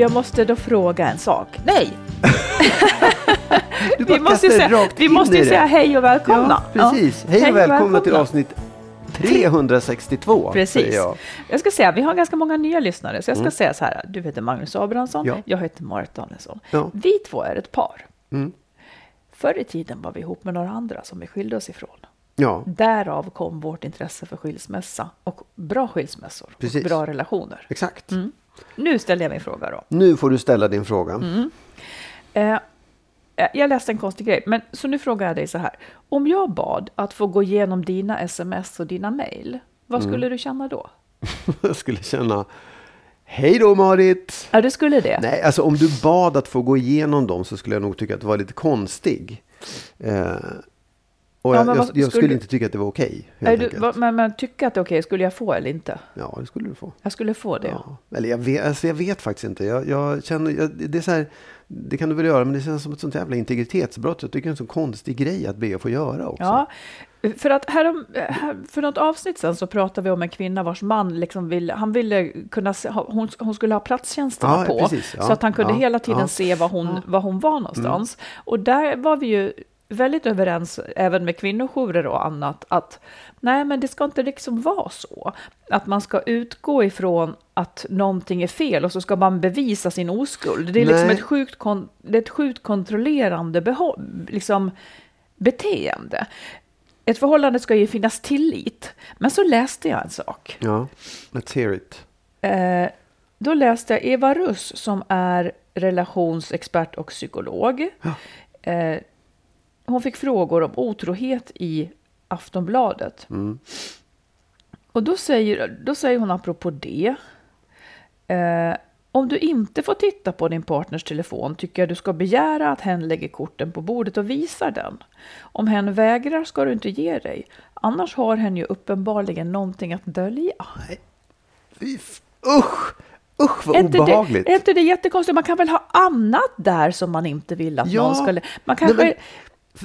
jag måste då fråga en sak. Nej! Vi måste, kastar säga, vi måste ju säga hej och välkomna. Ja, precis. Ja. Hej och välkomna till avsnitt 362. Precis. Jag. Jag ska säga, vi har ganska många nya lyssnare, så jag ska säga så här. Du heter Magnus Abrahamsson, Mm. Ja. jag heter Marit Danielsson. Ja. Vi två är ett par. Mm. Förr i tiden var vi ihop med några andra som vi skilde oss ifrån. Ja, Därav kom vårt intresse för skilsmässa och bra skilsmässor Precis. och bra relationer. exakt. Nu ställer jag min fråga då. Nu får du ställa din fråga. Mm. Eh, jag läste en konstig grej, men så nu frågar jag dig så här. Om jag bad att få gå igenom dina sms och dina mejl, vad Mm. skulle du känna då? Jag skulle känna, hej då Marit! Ja, du skulle det? Nej, alltså om du bad att få gå igenom dem så skulle jag nog tycka att det var lite konstig. Eh, och Ja, jag, jag, vad- jag skulle skulle- inte tycka att det var okej. Du, vad- men, men tycka att det är okej, skulle jag få eller inte? Ja, det skulle du få. Jag skulle få det. Ja. Eller jag vet, alltså jag vet faktiskt inte. Jag, jag känner, jag, det är så här, det kan du väl göra, men det känns som ett sånt jävla integritetsbrott. Jag tycker det är en så konstig grej att be att få göra också. Ja, för att härom, här, för något avsnitt sen så pratade vi om en kvinna vars man liksom ville, han ville kunna se, hon, hon skulle ha platstjänsterna Ja, på. precis. Ja, så att han kunde ja, hela tiden ja. se var hon, Ja. Mm. var hon var någonstans. Och där var vi ju väldigt överens, även med kvinnojourer och annat, att nej, men det ska inte liksom vara så. Att man ska utgå ifrån att någonting är fel och så ska man bevisa sin oskuld. Det är liksom Nej. ett sjukt, kon, det är ett sjukt kontrollerande behå- liksom, beteende. Ett förhållande ska ju finnas tillit. Men så läste jag en sak. Ja, let's hear it. Eh, då läste jag Eva Russ som är relationsexpert och psykolog. Eh, hon fick frågor om otrohet i Aftonbladet. Och då säger, då säger hon apropå det. Eh, om du inte får titta på din partners telefon tycker jag du ska begära att hen lägger korten på bordet och visar den. Om hen vägrar ska du inte ge dig. Annars har hen ju uppenbarligen någonting att dölja. Fy f- Usch! Usch vad Är inte, obehagligt. det, är inte det jättekonstigt? Man kan väl ha annat där som man inte vill att Ja. någon ska... Man Nej, kanske... men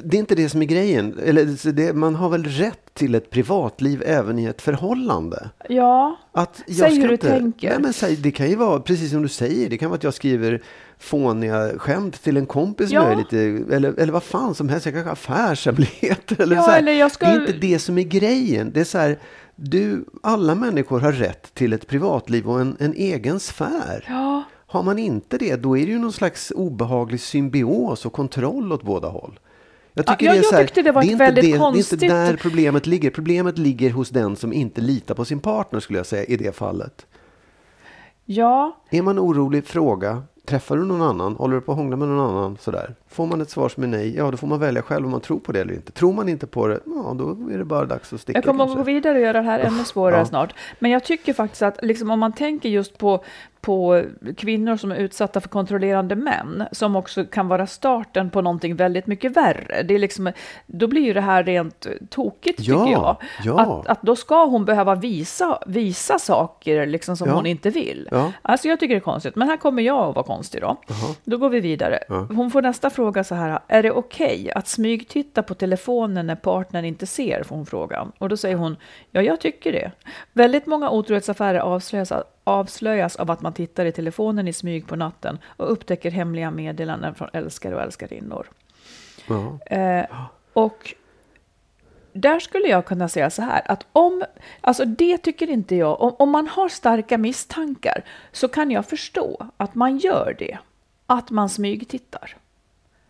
det är inte det som är grejen. Eller, det, man har väl rätt till ett privatliv även i ett förhållande. ja, Att jag Säg hur du inte, tänker. Nej, men säg, det kan ju vara precis som du säger. Det kan vara att jag skriver fåniga skämt till en kompis Ja. lite, eller, eller vad fan som helst. Jag kanske har affärshemligheter. Eller Ja, så här. eller jag ska- Det är inte det som är grejen. Det är så här, du, alla människor har rätt till ett privatliv och en, en egen sfär. ja, Har man inte det, då är det ju någon slags obehaglig symbios och kontroll åt båda håll. Jag, tycker Ja, det är jag så här, tyckte det var är ett inte väldigt det, Det är konstigt- inte där problemet ligger. Problemet ligger hos den som inte litar på sin partner skulle jag säga i det fallet. ja, Är man orolig, fråga. Träffar du någon annan? Håller du på att hångla med någon annan? Sådär. Får man ett svar som är nej, ja då får man välja själv om man tror på det eller inte. Tror man inte på det, ja då är det bara dags att sticka. Jag kommer att gå vidare och göra det här ännu svårare Ja. snart. Men jag tycker faktiskt att liksom, om man tänker just på, på kvinnor som är utsatta för kontrollerande män, som också kan vara starten på någonting väldigt mycket värre. Det är liksom, då blir ju det här rent tokigt Ja, tycker jag. ja. Att, att då ska hon behöva visa, visa saker liksom, som Ja. hon inte vill. Alltså jag tycker det är konstigt, men här kommer jag att vara konstig då. Då går vi vidare. Hon får nästa fråga så här, är det okej att smygtitta på telefonen när partnern inte ser? Får hon frågan. Och då säger hon, ja jag tycker det. Väldigt många otrohetsaffärer avslöjas, avslöjas av att man tittar i telefonen i smyg på natten och upptäcker hemliga meddelanden från älskare och älskarinnor. Eh, och där skulle jag kunna säga så här, att om, alltså det tycker inte jag, om, om man har starka misstankar så kan jag förstå att man gör det, att man smygtittar.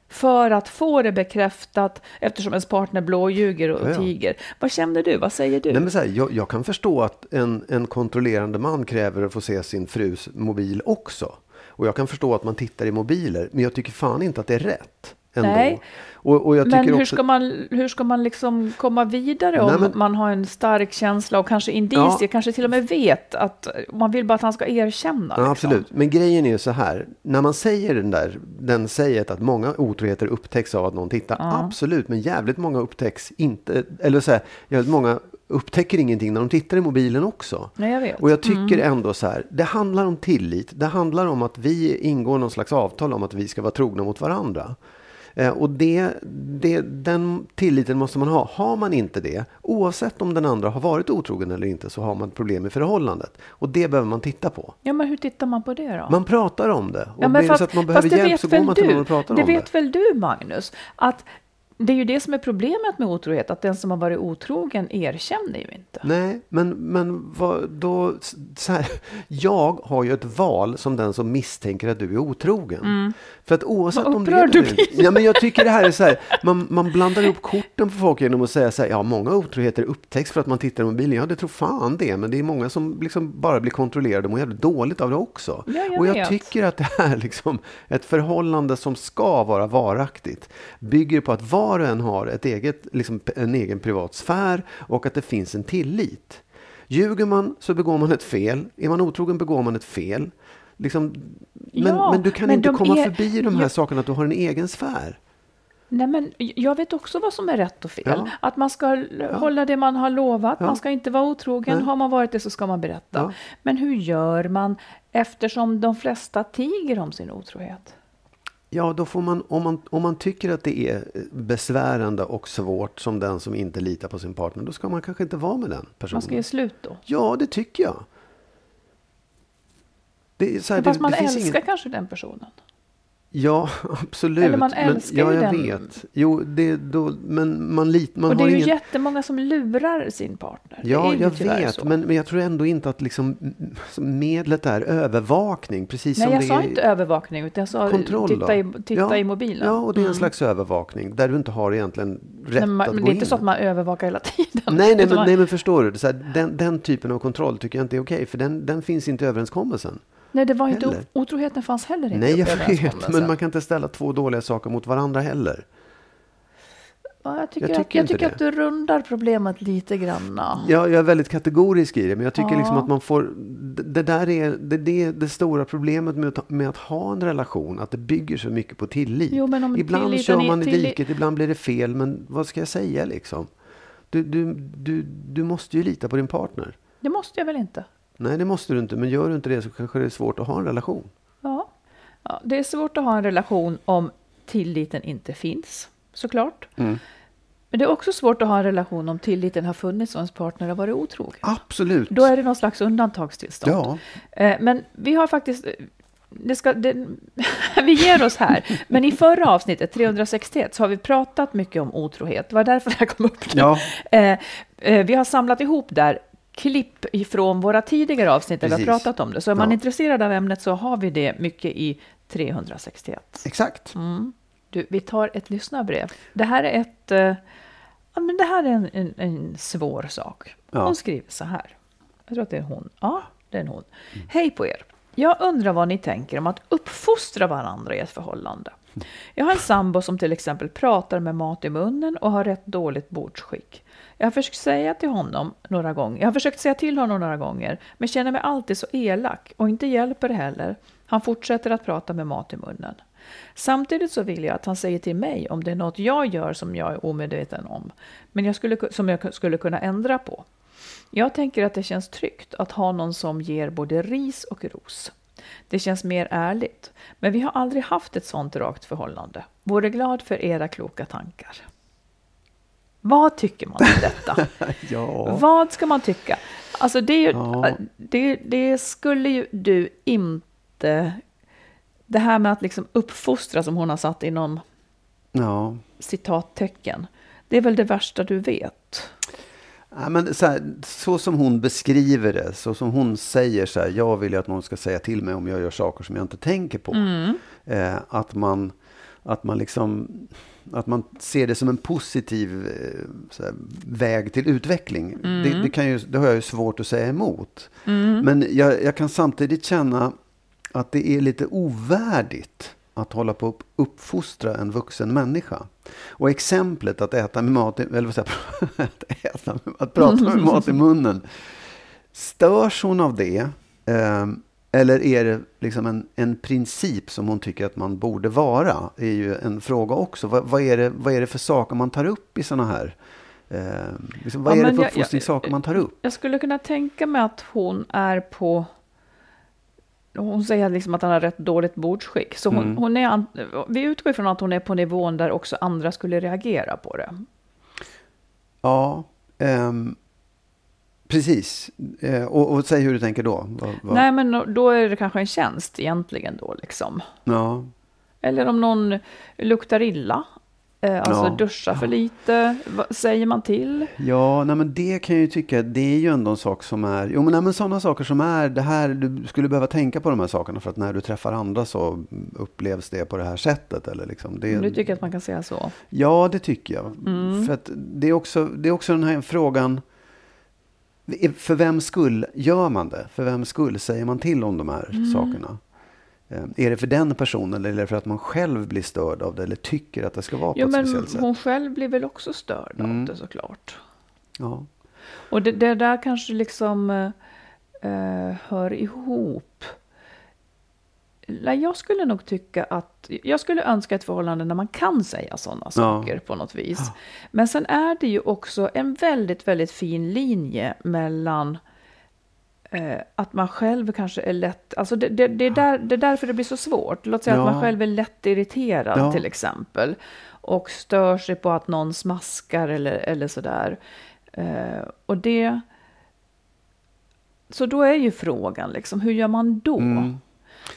För att få det bekräftat eftersom ens partner blåljuger och Ja, ja. tiger. Vad känner du? Vad säger du? Nej, men så här, jag, jag kan förstå att en, en kontrollerande man kräver att få se sin frus mobil också. Och jag kan förstå att man tittar i mobiler, men jag tycker fan inte att det är rätt. Ändå. Nej. Och, och Men hur också, ska man, hur ska man liksom komma vidare om Nej, men- man har en stark känsla och kanske indicier, Ja. kanske till och med vet att man vill bara att han ska erkänna? Ja, liksom. absolut. Men grejen är ju så här. När man säger den där, den säger att många otroheter upptäcks av att någon tittar. Absolut, men jävligt många upptäcks inte. Eller så här, jävligt många upptäcker ingenting när de tittar i mobilen också. Nej, jag vet. Mm. Och jag tycker ändå så här, det handlar om tillit. Det handlar om att vi ingår någon slags avtal om att vi ska vara trogna mot varandra. Eh, och det, det, den tilliten måste man ha. Har man inte det, oavsett om den andra har varit otrogen eller inte, så har man ett problem i förhållandet. Och det behöver man titta på. Ja, men hur tittar man på det då? Man pratar om det. Och ja, det fast- så att man behöver det hjälp vet så går man till någon och pratar det om vet det. väl du, Magnus, att det är ju det som är problemet med otrohet, att den som har varit otrogen erkänner ju inte. Nej, men, men vad, då, här, jag har ju ett val som den som misstänker att du är otrogen. För att oavsett Mm. Vad om det är du det ja, men Jag tycker det här är så här, man, man blandar ihop korten för folk genom att säga så här, ja många otroheter upptäcks för att man tittar i mobilen. Ja, det tror fan det, men det är många som liksom bara blir kontrollerade och mår jävligt dåligt av det också. Ja, jag och jag vet. tycker att det här liksom, ett förhållande som ska vara varaktigt bygger på att var och en har ett eget, liksom, en egen privat sfär och att det finns en tillit. Ljuger man så begår man ett fel. Är man otrogen begår man ett fel. Liksom, men, Ja, men du kan men inte komma är- förbi de här Ja. sakerna att du har en egen sfär. Nej, men jag vet också vad som är rätt och fel. Ja. Att man ska l- hålla det man har lovat, Ja. man ska inte vara otrogen. Nej. Har man varit det så ska man berätta. Ja. Men hur gör man eftersom de flesta tiger om sin otrohet? Ja, då får man om, man, om man tycker att det är besvärande och svårt som den som inte litar på sin partner, då ska man kanske inte vara med den personen. Man ska ge slut då. Ja, det tycker jag. Det här, Fast det, man det älskar ingen- kanske den personen. Ja, absolut. Eller man men, älskar ja, ju jag den. vet. Jo, det, då, men man, lit, man och det har är ju ingen... jättemånga som lurar sin partner. Ja, ju jag vet. Men, men jag tror ändå inte att liksom, mm, medlet är övervakning. Precis Nej, som jag det sa är inte övervakning, utan jag sa kontroll. titta, då. i, titta ja, i mobilen. Mm. Ja, och det är en slags övervakning. Där du inte har egentligen rätt Nej, men, att men gå det är inte in. så att man övervakar hela tiden. Nej, nej, men, man- nej, men förstår du? Så här, den, den typen av kontroll tycker jag inte är okej. För den, den finns inte i överenskommelsen. Nej, det var inte, heller. otroheten fanns heller inte Nej, jag vet. Men man kan inte ställa två dåliga saker mot varandra heller. Ja, jag tycker, Jag att, tycker jag inte tycker att du rundar problemet lite grann. Jag, jag är väldigt kategorisk i det, men jag tycker Ja. liksom att man får... Det, där är det, det, det stora problemet med att, med att ha en relation, att det bygger så mycket på tillit. Jo, ibland kör man i diket, ibland blir det fel, men vad ska jag säga liksom? Du, du, du, du måste ju lita på din partner. Det måste jag väl inte? Nej, det måste du inte, men gör du inte det så kanske det är svårt att ha en relation. Ja. ja. Det är svårt att ha en relation om tilliten inte finns, såklart. Mm. Men det är också svårt att ha en relation om tilliten har funnits och ens partner har varit otrogen. Absolut. Då är det någon slags undantagstillstånd. Ja, Eh, Men vi har faktiskt... Det ska, det, vi ger oss här. Men i förra avsnittet, 361, så har vi pratat mycket om otrohet. Det var därför det här kom upp nu. Ja. Eh, eh, vi har samlat ihop där klipp ifrån våra tidigare avsnitt där vi har Precis. pratat om det. Så är man Ja. intresserad av ämnet så har vi det mycket i 361. exakt. Mm. Du, vi tar ett lyssnarbrev. Det här är ett... eh, Ja, men det här är en, en, en svår sak. Ja. Hon skriver så här. Jag tror att det är hon. Ja, det är en hon. Hej på er. Jag undrar vad ni tänker om att uppfostra varandra i ett förhållande. Jag har en sambo som till exempel pratar med mat i munnen och har rätt dåligt bordsskick. Jag har försökt säga till honom några gånger, jag har försökt säga till honom några gånger, men känner mig alltid så elak och inte hjälper det heller. Han fortsätter att prata med mat i munnen. Samtidigt så vill jag att han säger till mig om det är något jag gör som jag är omedveten om, men jag skulle, som jag skulle kunna ändra på. Jag tänker att det känns tryggt att ha någon som ger både ris och ros. Det känns mer ärligt, men vi har aldrig haft ett sånt rakt förhållande. Vore glad för era kloka tankar. Vad tycker man om detta? Ja. Vad ska man tycka? Alltså det, ju, Ja. det, det skulle ju du inte... Det här med att liksom uppfostra som hon har satt inom Ja. citattecken. Det är väl det värsta du vet? Ja, men så, här, så som hon beskriver det, så som hon säger så här, jag vill ju att någon ska säga till mig om jag gör saker som jag inte tänker på. Eh, att man, att man liksom, att man ser det som en positiv eh, här, väg till utveckling. Det, det, kan ju, det har jag ju svårt att säga emot. Men jag, jag kan samtidigt känna att det är lite ovärdigt att hålla på att uppfostra en vuxen människa. Och exemplet att äta med mat, i- eller vad säger att, äta att prata med mat i munnen. Störs hon av det? Ehm, eller är det liksom en, en princip som hon tycker att man borde vara? är ju en fråga också. Vad, vad, är, det, vad är det för saker man tar upp i sådana här... ehm, liksom, vad Ja, är det för uppfostringssaker man tar upp? Jag skulle kunna tänka mig att hon är på... Hon säger liksom att han har rätt dåligt bordsskick. Så hon, Mm. hon är, vi utgår ifrån att hon är på nivån där också andra skulle reagera på det. Ja, ehm, precis. Eh, och, och säg hur du tänker då. Vad, vad, Nej, men då är det kanske en tjänst egentligen då liksom. Ja, Eller om någon luktar illa. Eh, alltså Ja. duschar för lite. Vad säger man till? ja nej, men det kan jag ju tycka, det är ju ändå en sak som är, jo men, nej, men sådana saker som är, det här, du skulle behöva tänka på de här sakerna för att när du träffar andra så upplevs det på det här sättet. Eller liksom, det, Du tycker att man kan säga så? Ja, det tycker jag. Mm. För att det, är också, det är också den här frågan, för vem skull gör man det? För vem skull säger man till om de här Mm. sakerna? Eh, Är det för den personen eller för att man själv blir störd av det eller tycker att det ska vara på Jo, ett men speciellt sätt? hon själv blir väl också störd av Mm. det såklart. Ja. Och det, det där kanske liksom eh, eh, hör ihop. Jag skulle nog tycka att, jag skulle önska ett förhållande där man kan säga sådana saker på något vis. Men sen är det ju också en väldigt, väldigt fin linje mellan eh, att man själv kanske är lätt, alltså det, det, det, är där, det är därför det blir så svårt. Låt säga att Ja. man själv är lätt irriterad Ja. till exempel. Och stör sig på att någon smaskar eller, eller sådär. Eh, och det... Så då är ju frågan, liksom, hur gör man då? Mm.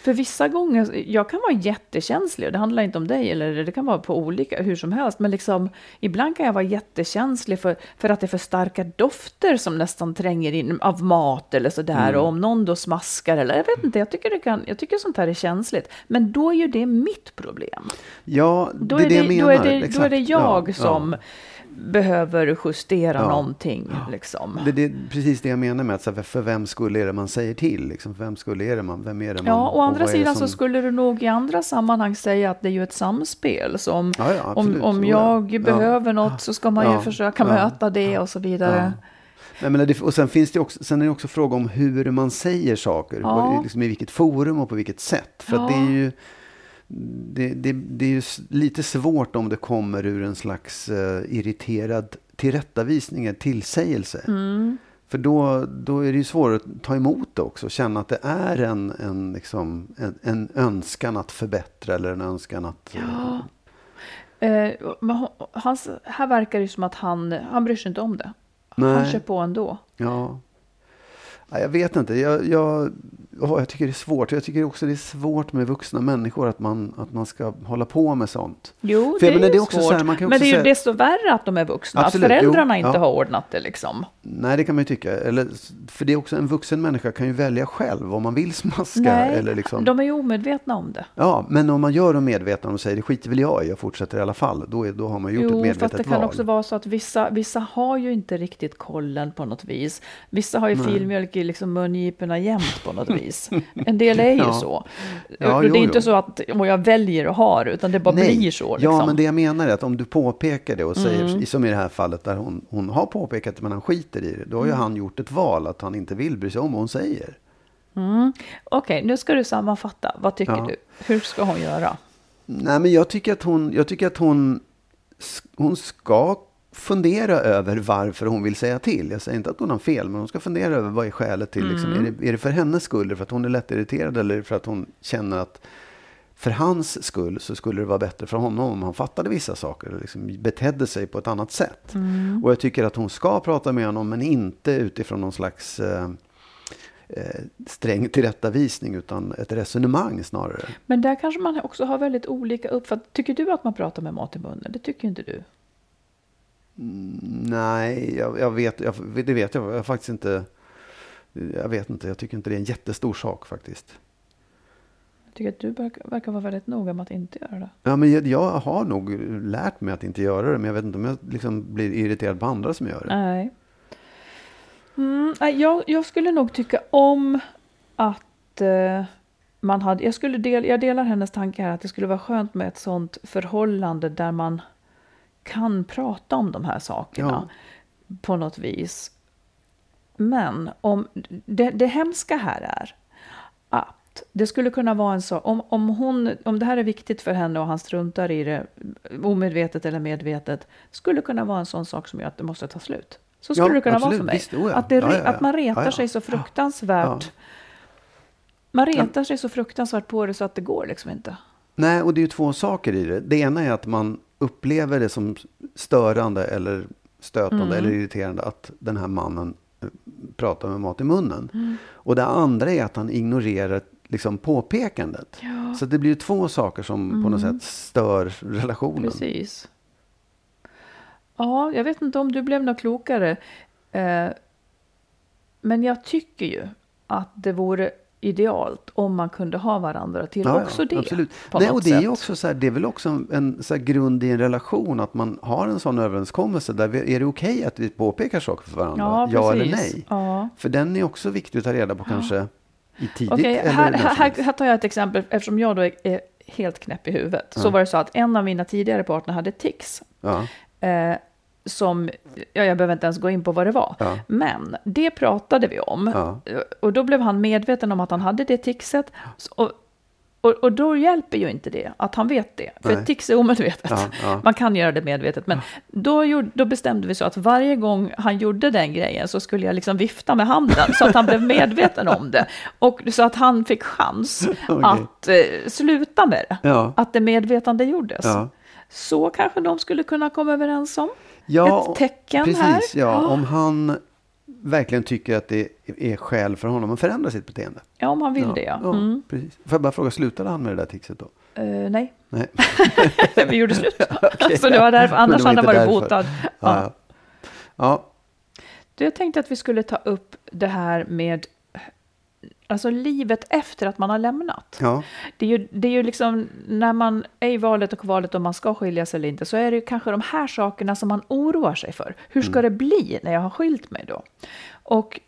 För vissa gånger, jag kan vara jättekänslig, och det handlar inte om dig, eller det kan vara på olika, hur som helst, men liksom, ibland kan jag vara jättekänslig för, för att det är för starka dofter som nästan tränger in av mat eller sådär, Mm. och om någon då smaskar, eller jag vet inte, jag tycker, det kan, jag tycker sånt här är känsligt, men då är ju det mitt problem. Ja, Då det är är det jag det, menar. då är det, då är det jag Ja, som ja. Behöver justera Ja. någonting. Liksom. Det, det är precis det jag menar med att så här, för vem skulle är det man säger till? Liksom, vem skulle är det man? Vem är det man? Ja, å andra sidan som- så skulle du nog i andra sammanhang säga att det är ju ett samspel. Så om, Ja, ja, om, om jag Ja. behöver något så ska man ju försöka möta det och så vidare. Nej, men det, och sen, finns det också, sen är det också fråga om hur man säger saker. Vad- Liksom, I vilket forum och på vilket sätt. För det är ju, det, det, det är ju lite svårt om det kommer ur en slags eh, irriterad tillrättavisning, en tillsägelse. Mm. För då, då är det ju svårare att ta emot det också. Känna att det är en, en, liksom, en, en önskan att förbättra eller en önskan att... Ja. Eh, men ho- hans, här verkar det som att han, han bryr sig inte om det. Han Nej. kör på ändå. Ja. Ja, Jag vet inte. Jag, jag, ja, jag tycker det är svårt. Jag tycker också det är svårt med vuxna människor att man, att man ska hålla på med sånt. Jo, För det är menar, ju det är svårt. här, men det är ju säga- desto värre att de är vuxna. Absolut, att föräldrarna jo, inte ja. har ordnat det liksom. Nej, det kan man ju tycka. Eller, för det är också en vuxen människa kan ju välja själv om man vill smaska. Nej, eller liksom. de är ju omedvetna om det. Ja, men om man gör dem medvetna och säger det skiter väl jag i, jag fortsätter i alla fall. Då, är, då har man gjort ett Jo, medvetet fast det kan val. också vara så att vissa, vissa har ju inte riktigt kollen på något vis. Vissa har ju filmjölk i liksom mungiporna jämt på något vis. Precis. En del är ju Ja. så. Ja, och det jo, är inte jo. så att och jag väljer att ha det, utan det bara blir så. Liksom. Ja, men det jag menar är att om du påpekar det och säger, Mm. som i det här fallet där hon, hon har påpekat det men han skiter i det. Då har Mm. ju han gjort ett val att han inte vill bry sig om vad hon säger. Okej, nu ska du sammanfatta. Vad tycker Ja. du? Hur ska hon göra? Nej, men jag tycker att hon, jag tycker att hon, hon ska fundera över varför hon vill säga till. Jag säger inte att hon har fel, men hon ska fundera över vad är skälet till. Liksom, är, det, är det för hennes skull, för att hon är lättirriterad eller för att hon känner att för hans skull så skulle det vara bättre för honom om han fattade vissa saker och liksom betedde sig på ett annat sätt. Och jag tycker att hon ska prata med honom, men inte utifrån någon slags eh, eh, sträng tillrättavisning, utan ett resonemang snarare. Men där kanske man också har väldigt olika uppfattning. Tycker du att man pratar med mat i munnen? Det tycker inte du. Nej, jag, jag vet, jag, det vet jag, jag faktiskt inte. Jag vet inte, jag tycker inte det är en jättestor sak faktiskt. Jag tycker att du verkar, verkar vara väldigt noga med att inte göra det. Ja, men jag, jag har nog lärt mig att inte göra det, men jag vet inte om jag liksom blir irriterad på andra som gör det. Nej. Mm, jag, jag skulle nog tycka om att eh, man hade... Jag, skulle del, jag delar hennes tanke här att det skulle vara skönt med ett sånt förhållande där man kan prata om de här sakerna på något vis. Men om det, det hemska här är att det skulle kunna vara en sak, om, om, hon, om det här är viktigt för henne och han struntar i det, omedvetet eller medvetet, skulle kunna vara en sån sak som gör att det måste ta slut. Så skulle Ja, det kunna absolut. vara för mig. Visst, oh ja. Att, det, Ja, ja, ja. att man retar Ja, ja. sig så fruktansvärt. Ja. Man retar sig så fruktansvärt på det så att det går liksom inte. Nej, och det är ju två saker i det. Det ena är att man upplever det som störande eller stötande Mm. eller irriterande att den här mannen eh, pratar med mat i munnen. Mm. Och det andra är att han ignorerar liksom påpekandet. Så det blir två saker som på något sätt stör relationen. Mm. Precis. Ja, jag vet inte om du blev något klokare. Eh, men jag tycker ju att det vore idealt om man kunde ha varandra till Ja, ja, också det. Absolut. Nej, och det är sätt. också så här, det är väl också en, en så grund i en relation att man har en sån överenskommelse där vi, är det okej att vi påpekar saker för varandra? Ja, eller precis. nej? Ja. För den är också viktig att ta reda på kanske i tidigt eller här, här, här, tar jag ett exempel eftersom jag då är, är helt knäpp i huvudet. Så var det så att en av mina tidigare partner hade tics. Ja, Eh, som, ja, jag behöver inte ens gå in på vad det var. Ja. Men det pratade vi om. Ja. Och då blev han medveten om att han hade det ticset. Och, och, och då hjälper ju inte det att han vet det. För Nej. ett tics är omedvetet. Ja, ja. Man kan göra det medvetet. Men då, gjorde, då bestämde vi så att varje gång han gjorde den grejen så skulle jag liksom vifta med handen. Så att han blev medveten om det. Och så att han fick chans Okej. att eh, sluta med det. Att det medvetande gjordes. Så kanske de skulle kunna komma överens om. Ja, Ett tecken precis, här. Ja, om han verkligen tycker att det är skäl för honom att förändra sitt beteende. Ja, om han vill ja, det ja. ja Mm. precis. Får jag bara fråga, slutade han med det där tipset då? Eh, nej, Nej. vi gjorde slut. Okej. Så det var därför, annars hade han varit därför. botad. Ja. Ja. Ja. Du, jag tänkte att vi skulle ta upp det här med alltså livet efter att man har lämnat. Ja. Det är, ju, det är ju liksom när man är i valet och kvalet om man ska skiljas eller inte så är det ju kanske de här sakerna som man oroar sig för. Hur ska det bli när jag har skilt mig då? Och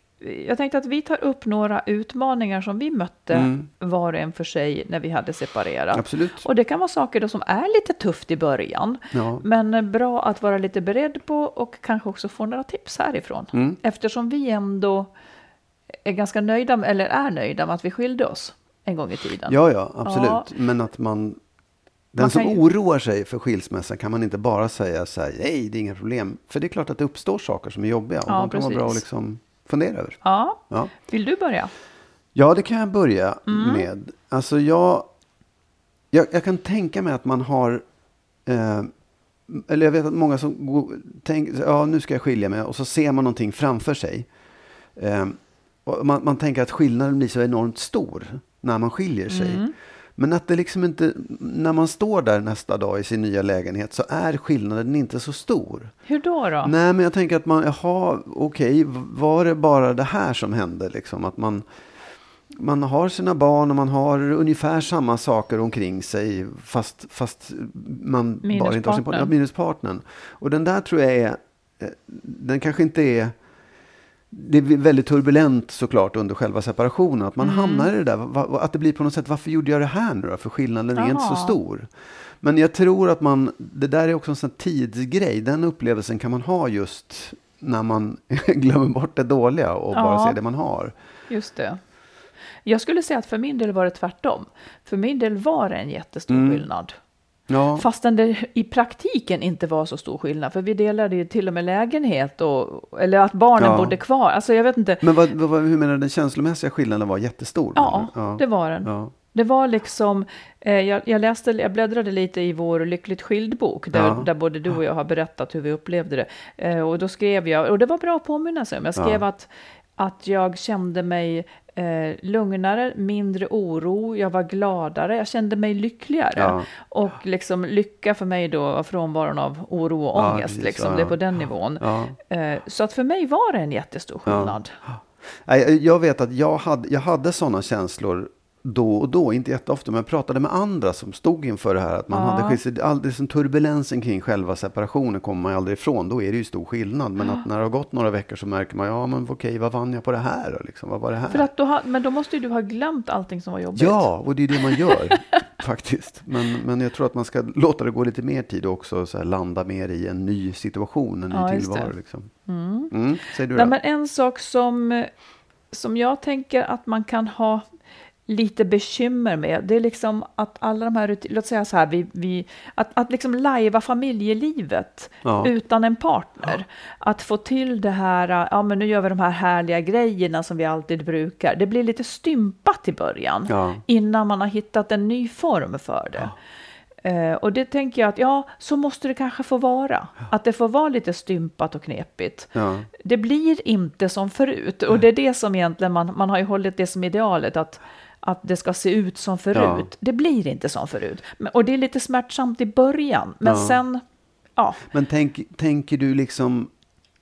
jag tänkte att vi tar upp några utmaningar som vi mötte var och en för sig när vi hade separerat. Absolut. Och det kan vara saker då som är lite tufft i början. Ja. Men bra att vara lite beredd på och kanske också få några tips härifrån. Mm. Eftersom vi ändå är ganska nöjda, med- eller är nöjda med att vi skilde oss en gång i tiden. Ja, ja, absolut. Ja. Men att man... Den Man som ju- oroar sig för skilsmässa kan man inte bara säga så här, nej, det är inga problem. För det är klart att det uppstår saker som är jobbiga. Och Ja, de kan vara bra att precis. liksom fundera över. Ja. Ja. Vill du börja? Ja, det kan jag börja Mm. med. Alltså jag, jag, jag kan tänka mig att man har, eh, eller jag vet att många som tänker, ja nu ska jag skilja mig och så ser man någonting framför sig. Eh, man, man tänker att skillnaden blir så enormt stor när man skiljer sig. Mm. Men att det liksom inte, när man står där nästa dag i sin nya lägenhet så är skillnaden inte så stor. Hur då? då? Nej, men jag tänker att man, jaha, okej, var det bara det här som hände? Liksom? Att man, man har sina barn och man har ungefär samma saker omkring sig fast, fast man bara inte har sin partner. Ja, minus partnern. Och den där tror jag är, eh, den kanske inte är det är väldigt turbulent såklart under själva separationen. Att man Mm. hamnar i det där. Att det blir på något sätt, varför gjorde jag det här nu då? För skillnaden är inte så stor. Men jag tror att man, det där är också en sån här tidsgrej. Den upplevelsen kan man ha just när man glömmer bort det dåliga och bara Ja. ser det man har. Just det. Jag skulle säga att för min del var det tvärtom. För min del var det en jättestor Mm. skillnad. Ja, Fastän det i praktiken inte var så stor skillnad. För vi delade ju till och med lägenhet. Och, eller att barnen Ja. bodde kvar. Alltså jag vet inte. men vad, vad, hur menar du, den känslomässiga skillnaden var jättestor? Ja, du? det var den. Ja. Det var liksom, eh, jag, jag läste, jag bläddrade lite i vår Lyckligt skild-bok, där, Ja. där både du och jag har berättat hur vi upplevde det. Eh, och då skrev jag, och det var bra att påminna sig om, jag skrev Ja. att, att jag kände mig eh, lugnare, mindre oro, jag var gladare, jag kände mig lyckligare. Ja. Och liksom lycka för mig då var frånvaron av oro och Ja, ångest, precis, liksom, ja. det är på den nivån. Ja. Eh, så att för mig var det en jättestor skillnad. Jag vet att jag hade, jag hade sådana känslor då och då, inte jätteofta, men jag pratade med andra som stod inför det här. Att man Ja. hade skilt sig, all, det är som turbulensen kring själva separationen kommer man aldrig ifrån. Då är det ju stor skillnad. Men att när det har gått några veckor så märker man, ja men okej, vad vann jag på det här? Liksom, vad var det här? För att då ha, men då måste ju du ha glömt allting som var jobbigt. Ja, och det är det man gör faktiskt. Men, men jag tror att man ska låta det gå lite mer tid och också så här, landa mer i en ny situation, en ny Ja, det. tillvaro. Liksom. Mm. Säger du Nej, då? men en sak som, som jag tänker att man kan ha lite bekymmer med, det är liksom att alla de här, låt säga så här, vi, vi, att, att liksom lajva familjelivet Ja. utan en partner. Att få till det här, ja men nu gör vi de här härliga grejerna som vi alltid brukar. Det blir lite stympat i början, Ja. innan man har hittat en ny form för det. Eh, och det tänker jag att ja, så måste det kanske få vara. Att det får vara lite stympat och knepigt. Ja. Det blir inte som förut. Och det är det som egentligen man, man har ju hållit det som idealet. Att, att det ska se ut som förut. Ja. Det blir inte som förut. Och det är lite smärtsamt i början. Men Ja. sen, ja. Men tänk, tänker du liksom,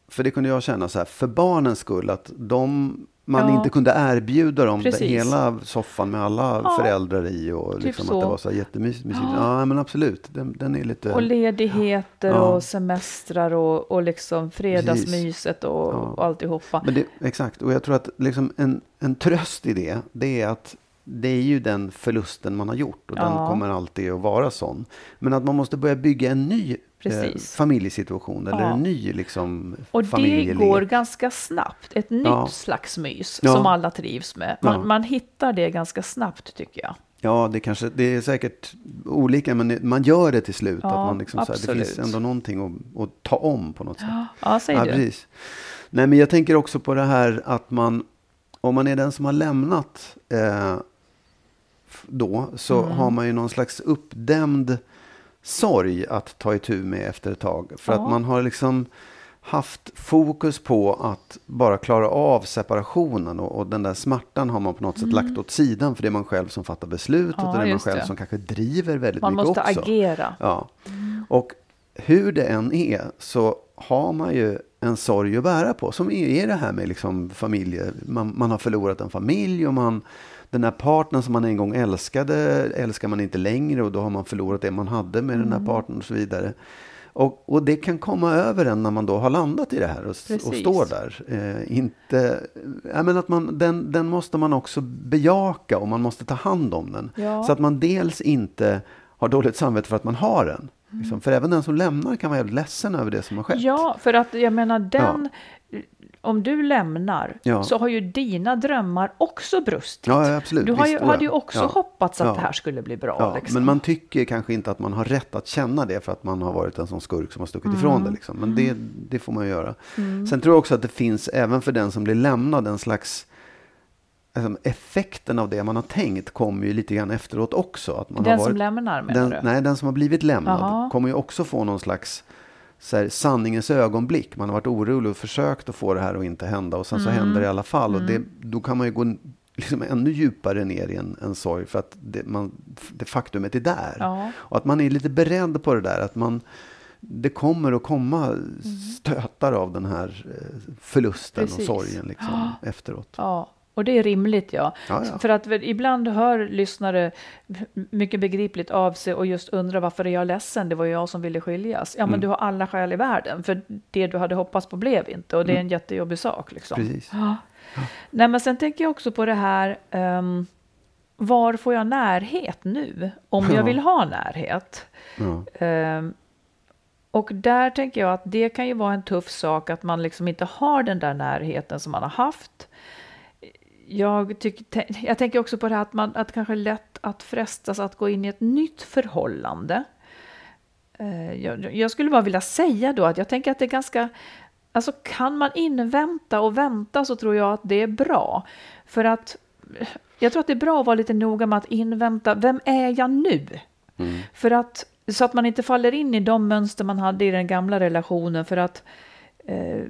för det kunde jag känna så här, för barnens skull, att de, man Ja. inte kunde erbjuda dem det, Precis. hela soffan med alla Ja. föräldrar i och Typ liksom att det var så jättemysigt. Ja. men absolut, den, den är lite... Och ledigheter Ja. och semestrar och, och liksom fredagsmyset och, Ja. och alltihopa. Men det, exakt, och jag tror att liksom en, en tröst i det, det är att det är ju den förlusten man har gjort och den Ja. kommer alltid att vara sån. Men att man måste börja bygga en ny eh, familjesituation eller Ja. en ny liksom, Och det går ganska snabbt. Ett nytt Ja. slags mys som alla trivs med. Man, man hittar det ganska snabbt tycker jag. Ja, det, kanske, det är säkert olika, men man gör det till slut. Att man liksom så här, det finns ändå någonting att, att ta om på något sätt. Ja, säg Ja, du. precis. Nej, men jag tänker också på det här att man, om man är den som har lämnat eh, då, så Mm. har man ju någon slags uppdämd sorg att ta itu med efter ett tag. För Ja. att man har liksom haft fokus på att bara klara av separationen och, och den där smärtan har man på något sätt lagt åt sidan för det är man själv som fattar beslutet Mm. Ja, och det är man själv det. som kanske driver väldigt Man mycket måste också. agera. Ja. Och hur det än är så har man ju en sorg att bära på. Som är det här med liksom familje. Man, man har förlorat en familj och man, den här partnern som man en gång älskade älskar man inte längre och då har man förlorat det man hade med Mm. den här partnern och så vidare. Och, och det kan komma över en när man då har landat i det här och, och står där. Eh, inte, jag menar att man, den, den måste man också bejaka och man måste ta hand om den. Ja. Så att man dels inte har dåligt samvete för att man har den. Liksom, för även den som lämnar kan vara ledsen över det som har skett. Ja, för att jag menar den, om du lämnar Ja. så har ju dina drömmar också brustit. Ja, absolut. Du har ju, hade ju också Ja. hoppats att Ja. det här skulle bli bra. Liksom. Men man tycker kanske inte att man har rätt att känna det för att man har varit en sån skurk som har stuckit ifrån Mm. det. Liksom. Men det, det får man ju göra. Sen tror jag också att det finns, även för den som blir lämnad, en slags alltså, effekten av det man har tänkt kommer ju lite grann efteråt också. Att man den har som varit, lämnar menar den, du? Nej, den som har blivit lämnad Jaha. kommer ju också få någon slags så här, sanningens ögonblick. Man har varit orolig och försökt att få det här att inte hända och sen så Mm. händer det i alla fall. Och det, då kan man ju gå liksom ännu djupare ner i en, en sorg för att det, man, det faktumet är där. Ja. Och att man är lite beredd på det där. Att man, det kommer att komma stötar av den här eh, förlusten Precis. och sorgen liksom, efteråt. Ja, Och det är rimligt, ja. Ja, ja. För att ibland hör lyssnare mycket begripligt av sig och just undrar varför är jag ledsen? Det var ju jag som ville skiljas. Ja, men Mm. du har alla skäl i världen, för det du hade hoppats på blev inte. Och det är en jättejobbig sak. Liksom. Mm. Precis. Ja. Nej, men sen tänker jag också på det här, ehm, var får jag närhet nu? Om Ja. jag vill ha närhet. Ehm, och där tänker jag att det kan ju vara en tuff sak att man liksom inte har den där närheten som man har haft. Jag, tycker, jag tänker också på det här att, man, att det kanske är lätt att frestas att gå in i ett nytt förhållande. Eh, Jag, jag skulle bara vilja säga då att jag tänker att det är ganska... Alltså kan man invänta och vänta så tror jag att det är bra. För att jag tror att det är bra att vara lite noga med att invänta. Vem är jag nu? För att, så att man inte faller in i de mönster man hade i den gamla relationen. För att eh,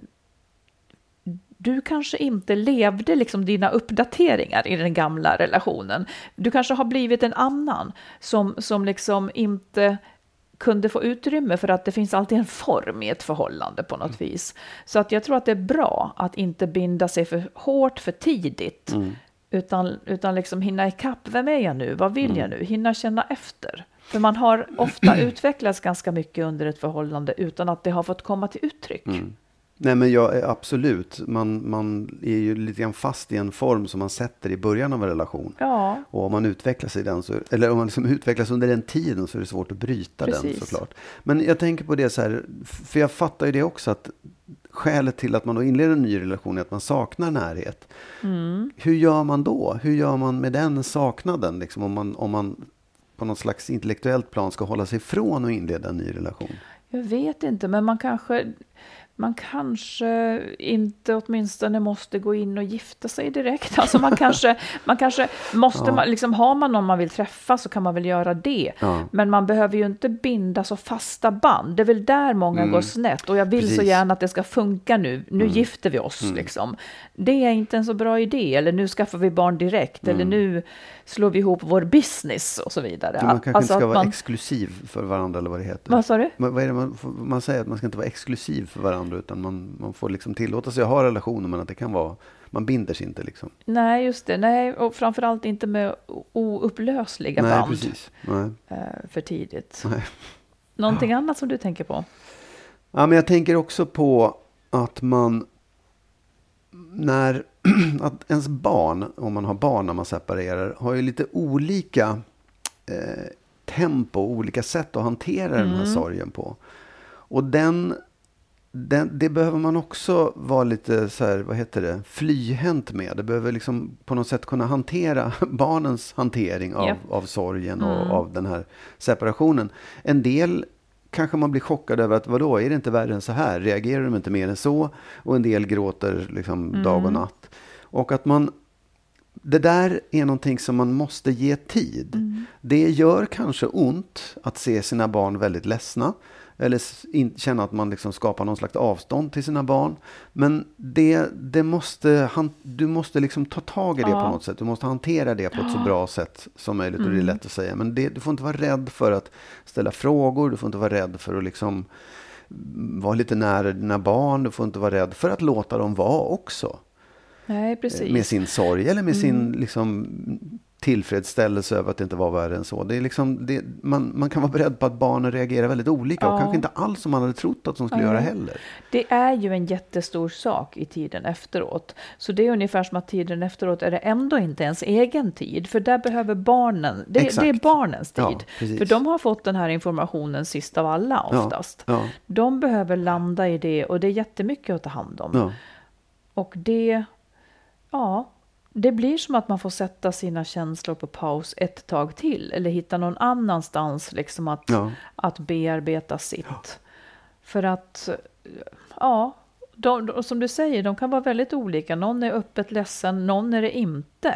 du kanske inte levde liksom dina uppdateringar i den gamla relationen. Du kanske har blivit en annan som, som liksom inte kunde få utrymme för att det finns alltid en form i ett förhållande på något vis. Så att jag tror att det är bra att inte binda sig för hårt för tidigt. Utan, utan liksom hinna ikapp. Vem är jag nu? Vad vill jag nu? Hinna känna efter. För man har ofta utvecklats ganska mycket under ett förhållande utan att det har fått komma till uttryck. Nej men jag är absolut, man, man är ju lite grann fast i en form som man sätter i början av en relation. Ja, Och om man utvecklas i den, så, eller om man liksom utvecklas under den tiden så är det svårt att bryta den Precis. såklart. Men jag tänker på det så här, för jag fattar ju det också att skälet till att man då inleder en ny relation är att man saknar närhet. Mm. Hur gör man då? Hur gör man med den saknaden? Liksom, om, man, om man på något slags intellektuellt plan ska hålla sig ifrån att inleda en ny relation. jag vet inte, men man kanske, man kanske inte åtminstone måste gå in och gifta sig direkt. Alltså man kanske, man kanske måste, man, liksom, har man någon man vill träffa så kan man väl göra det. Ja. Men man behöver ju inte binda så fasta band. Det är väl där många går snett. Och jag vill så Mm. Precis. Mm. gärna att det ska funka nu. Nu gifter vi oss liksom. Det är inte en så bra idé. Eller nu skaffar vi barn direkt. Eller nu slår vi ihop vår business och så vidare. Mm. Man kanske Alltså inte ska vara man- exklusiv för varandra eller vad det heter. Vad sa du? Men vad är det man, man säger att man ska inte vara exklusiv för varandra utan man, man får liksom tillåta sig att ha relationer men att det kan vara, man binder sig inte liksom. Nej, just det. Nej, och framförallt inte med oupplösliga Nej, band precis. Nej. eh, för tidigt. Nej. Någonting annat som du tänker på? Ja, men jag tänker också på att man när att ens barn, om man har barn när man separerar, har ju lite olika eh, tempo, olika sätt att hantera den här sorgen på. Och den, den, det behöver man också vara lite så här, vad heter det, flyhänt med. Det behöver liksom på något sätt kunna hantera barnens hantering av, Japp. av sorgen och av den här separationen. En del kanske man blir chockad över att vadå, är det inte värre än så här? Reagerar de inte mer än så? Och en del gråter liksom dag och natt. Och att man det där är någonting som man måste ge tid. Det gör kanske ont att se sina barn väldigt ledsna. Eller in, känna att man liksom skapar någon slags avstånd till sina barn. Men det, det måste, han, du måste liksom ta tag i det Ja. på något sätt. Du måste hantera det på ett så bra sätt som möjligt. Och det är lätt att säga. Men det, du får inte vara rädd för att ställa frågor. Du får inte vara rädd för att liksom vara lite nära dina barn. Du får inte vara rädd för att låta dem vara också. Nej, precis. Med sin sorg eller med sin liksom, tillfredsställelse över att det inte var värre än så. Det är liksom, det, man, man kan vara beredd på att barnen reagerar väldigt olika och Ja. kanske inte alls som man hade trott att de skulle göra heller. Det är ju en jättestor sak i tiden efteråt. Så det är ungefär som att tiden efteråt är det ändå inte ens egen tid. För där behöver barnen, det, det är barnens tid. Ja, för de har fått den här informationen sist av alla oftast. ja. De behöver landa i det och det är jättemycket att ta hand om. Och det, ja, det blir som att man får sätta sina känslor på paus ett tag till. Eller hitta någon annanstans liksom att, Ja. att bearbeta sitt. För att, ja, de, de, som du säger, de kan vara väldigt olika. Någon är öppet ledsen, någon är det inte.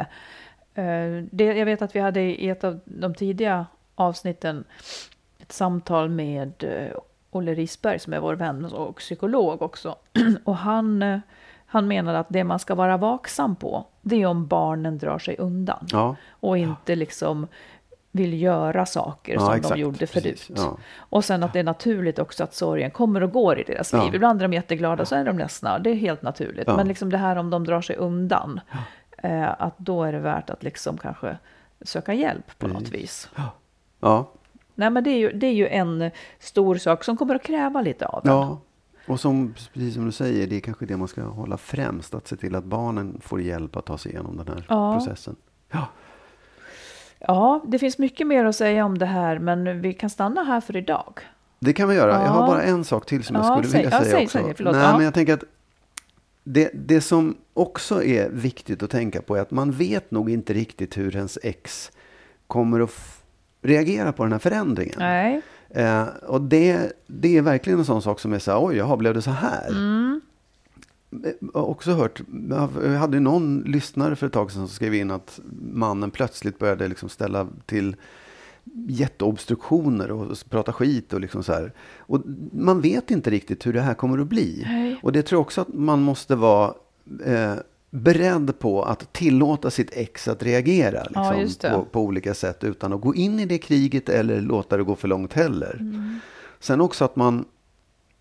Eh, Det, jag vet att vi hade i ett av de tidiga avsnitten ett samtal med eh, Olle Risberg som är vår vän och psykolog också. Och han, eh, han menade att det man ska vara vaksam på, det är om barnen drar sig undan. Ja. Och inte liksom vill göra saker Ja, som exakt. de gjorde förut. Precis. Ja. Och sen att det är naturligt också att sorgen kommer och går i deras liv. Ibland är de jätteglada, så är de ledsna. Det är helt naturligt. Men liksom det här om de drar sig undan. eh, att då är det värt att liksom kanske söka hjälp på något vis. Ja, Nej, men det är, ju, det är ju en stor sak som kommer att kräva lite av en. Ja. Och som, precis som du säger, det är kanske det man ska hålla främst. Att se till att barnen får hjälp att ta sig igenom den här Ja. processen. Ja, Ja, det finns mycket mer att säga om det här, men vi kan stanna här för idag. det kan vi göra. Jag har Ja. bara en sak till som jag Ja, skulle säg- vilja ja, säga säg- också. säg förlåt. Nej, Ja. men jag tänker att det, det som också är viktigt att tänka på är att man vet nog inte riktigt hur ens ex kommer att reagera på den här förändringen. Nej. Eh, och det, det är verkligen en sån sak som är så här, oj, jaha, blev det så här? Mm. Jag har också hört, jag hade någon lyssnare för ett tag sedan som skrev in att mannen plötsligt började liksom ställa till jätteobstruktioner och prata skit och liksom så här. Och man vet inte riktigt hur det här kommer att bli. Nej. Och det tror jag också att man måste vara eh, beredd på att tillåta sitt ex att reagera Ja, liksom, det. på, på olika sätt utan att gå in i det kriget eller låta det gå för långt heller. Mm. Sen också att man,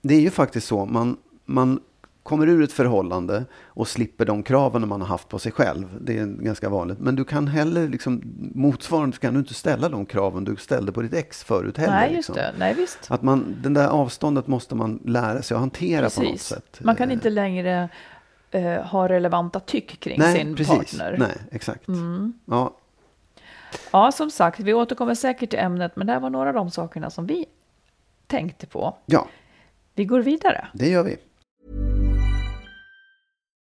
det är ju faktiskt så, man, man kommer ur ett förhållande och slipper de kraven man har haft på sig själv. Det är ganska vanligt. Men du kan heller, liksom, motsvarande kan du inte ställa de kraven du ställde på ditt ex förut heller. Nej, just liksom. det. Nej, visst. Att man, den där avståndet måste man lära sig att hantera på något Precis. sätt. Man kan inte längre eh, ha relevanta tyck kring Nej, sin precis. partner. Nej, exakt. Mm. Ja, Ja, som sagt, vi återkommer säkert till ämnet, men det här var några av de sakerna som vi tänkte på. ja, Vi går vidare. det gör vi.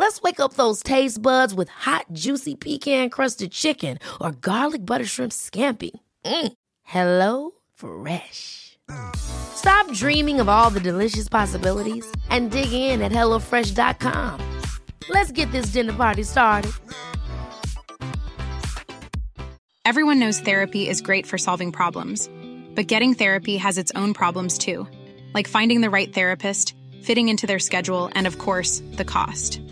Let's wake up those taste buds with hot, juicy pecan crusted chicken or garlic butter shrimp scampi. Mm. Hello Fresh. Stop dreaming of all the delicious possibilities and dig in at HelloFresh.com. Let's get this dinner party started. Everyone knows therapy is great for solving problems, but getting therapy has its own problems too, like finding the right therapist, fitting into their schedule, and of course, the cost.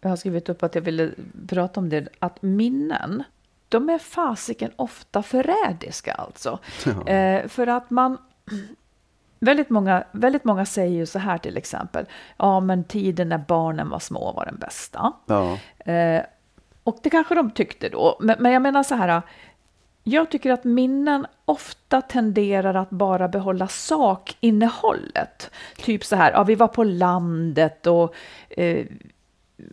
jag har skrivit upp att jag ville prata om det, att minnen, de är fasiken ofta förrädiska alltså. Eh, för att man, väldigt många, väldigt många säger ju så här till exempel, ja men tiden när barnen var små var den bästa. Ja. Eh, och det kanske de tyckte då, men, men jag menar så här, jag tycker att minnen ofta tenderar att bara behålla sakinnehållet. Typ så här, ja, vi var på landet och eh,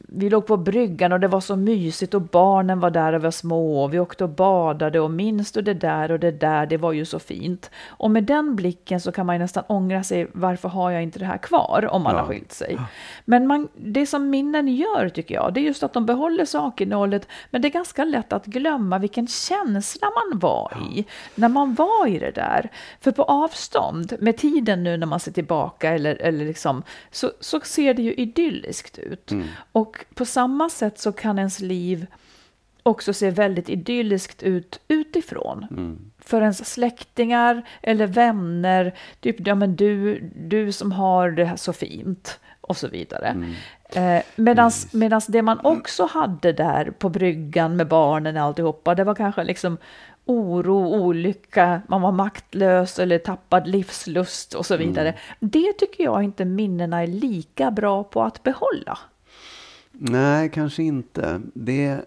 vi låg på bryggan och det var så mysigt och barnen var där och var små och vi åkte och badade och minns du det där och det där, det var ju så fint. Och med den blicken så kan man nästan ångra sig, varför har jag inte det här kvar om man Ja. har skilt sig? Men man, det som minnen gör tycker jag, det är just att de behåller sakinnehållet, men det är ganska lätt att glömma vilken känsla man var i när man var i det där. För på avstånd, med tiden nu när man ser tillbaka, eller, eller liksom, så, så ser det ju idylliskt ut. Och på samma sätt så kan ens liv också se väldigt idylliskt ut utifrån. För ens släktingar eller vänner, typ ja, men du, du som har det här så fint och så vidare. Eh, medans, medans det man också hade där på bryggan med barnen och alltihopa, det var kanske liksom oro, olycka, man var maktlös eller tappad livslust och så vidare. Det tycker jag inte minnena är lika bra på att behålla. Nej, kanske inte. Det,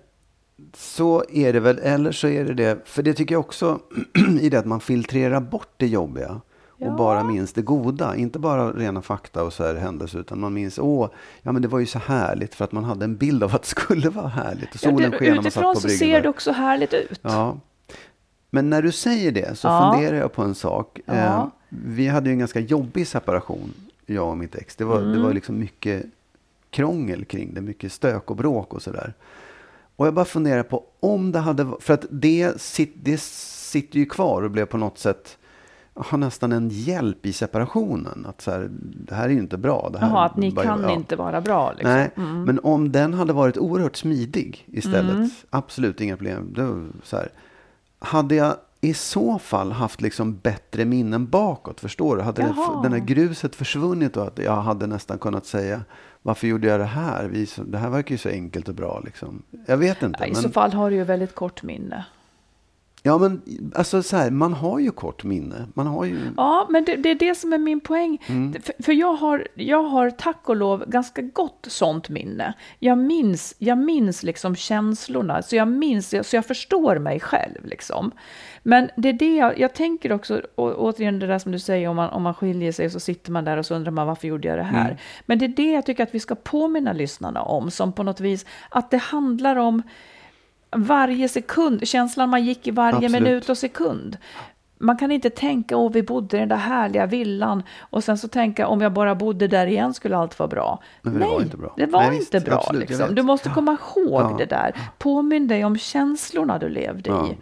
så är det väl. Eller så är det det. För det tycker jag också i det att man filtrerar bort det jobbiga. Och Ja. bara minns det goda. Inte bara rena fakta och så här händelser. Utan man minns, åh, ja men det var ju så härligt. För att man hade en bild av att det skulle vara härligt. Och solen Ja, sken när man satt utifrån på så bryggan. ser där. det också härligt ut. Ja. Men när du säger det så Ja. funderar jag på en sak. Ja. Eh, vi hade ju en ganska jobbig separation, jag och mitt ex. Det var, Mm. det var liksom mycket krångel kring det, mycket stök och bråk och sådär. Och jag bara funderar på om det hade För att det, sit, det sitter ju kvar och blev på något sätt har nästan en hjälp i separationen. Att så här, det här är ju inte bra. Det här Jaha, att ni bara- kan ja. inte vara bra. Liksom. Nej, men om den hade varit oerhört smidig istället, Mm. absolut inga problem. Det så här, hade jag i så fall haft liksom bättre minnen bakåt, förstår du? Hade det, Jaha. den här gruset försvunnit och att jag hade nästan kunnat säga varför gjorde jag det här? Vi, det här verkar ju så enkelt och bra. Liksom. Jag vet inte. I men, så fall har du ju väldigt kort minne. Ja, men alltså så här, man har ju kort minne. Man har ju... Ja, men det, det är det som är min poäng. Mm. För, för jag, har, jag har tack och lov ganska gott sånt minne. Jag minns, jag minns liksom känslorna, så jag minns, så jag förstår mig själv. Liksom. Men det är det jag, jag tänker också, å, återigen det där som du säger, om man, om man skiljer sig så sitter man där och så undrar man varför gjorde jag det här? Mm. Men det är det jag tycker att vi ska påminna lyssnarna om, som på något vis, att det handlar om varje sekund, känslan man gick i varje Absolut. minut och sekund. Man kan inte tänka, åh vi bodde i den där härliga villan och sen så tänka, om jag bara bodde där igen skulle allt vara bra. Men det Nej, var inte bra. det var Nej, visst, inte bra. absolut, liksom. Du måste komma ihåg Ja. det där. Påminn dig om känslorna du levde Ja. i.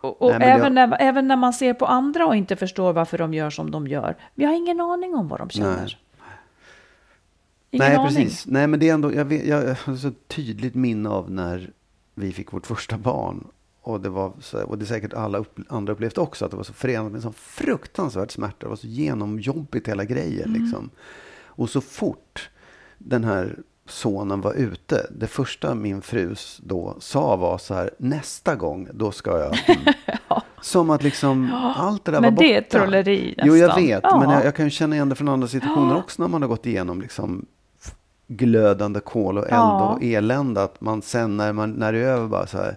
Och, och Nej, även, det- när, även när man ser på andra och inte förstår varför de gör som de gör. Vi har ingen aning om vad de känner. Nej. Ingen Nej, aning. precis. Nej, men det är ändå, jag, vet, jag har så tydligt minne av när vi fick vårt första barn. Och det, var så, och det är säkert alla upp, andra upplevt också, att det var så förenat med en sån fruktansvärd smärta. Det var så genomjobbigt hela grejen. Mm. Liksom. Och så fort den här sonen var ute, det första min frus då sa var så här, nästa gång, då ska jag... Mm. Som att liksom allt det där men var borta. det är trolleri Jo, jag nästan. vet. Ja. Men jag, jag kan ju känna igen det från andra situationer också när man har gått igenom liksom glödande kol och eld Ja. och elände. Att man sen när, man, när det är över bara så här.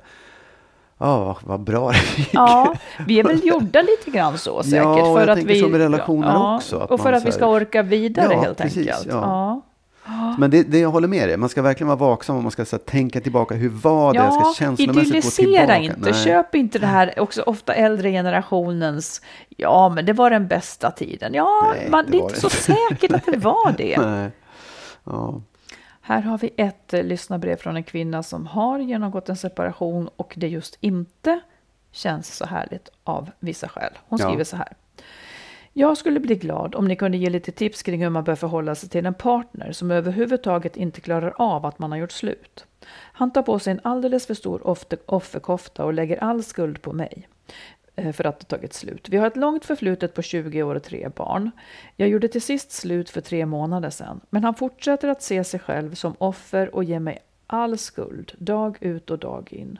Ja, vad, vad bra det gick. Ja, vi är väl gjorda lite gran så säkert. Ja, för jag att tänker vi, så med relationer ja, också, att och för man att så vi här- ska orka vidare Ja, helt precis, enkelt. ja. Ja. Men det, det jag håller med dig. Man ska verkligen vara vaksam och man ska så här, tänka tillbaka. Hur var det? jag ska känslomässigt gå tillbaka. inte. Nej. Köp inte det här också ofta äldre generationens, ja men det var den bästa tiden. Ja, Nej, man, det det är inte det så säkert att det var det. Ja. Här har vi ett eh, lyssnarbrev från en kvinna som har genomgått en separation och det just inte känns så härligt av vissa skäl. Hon Ja. skriver så här. Jag skulle bli glad om ni kunde ge lite tips kring hur man bör förhålla sig till en partner som överhuvudtaget inte klarar av att man har gjort slut. Han tar på sig en alldeles för stor offerkofta och lägger all skuld på mig eh, för att det tagit slut. Vi har ett långt förflutet på 20 år och tre barn. Jag gjorde till sist slut för tre månader sedan, men han fortsätter att se sig själv som offer och ger mig all skuld, dag ut och dag in.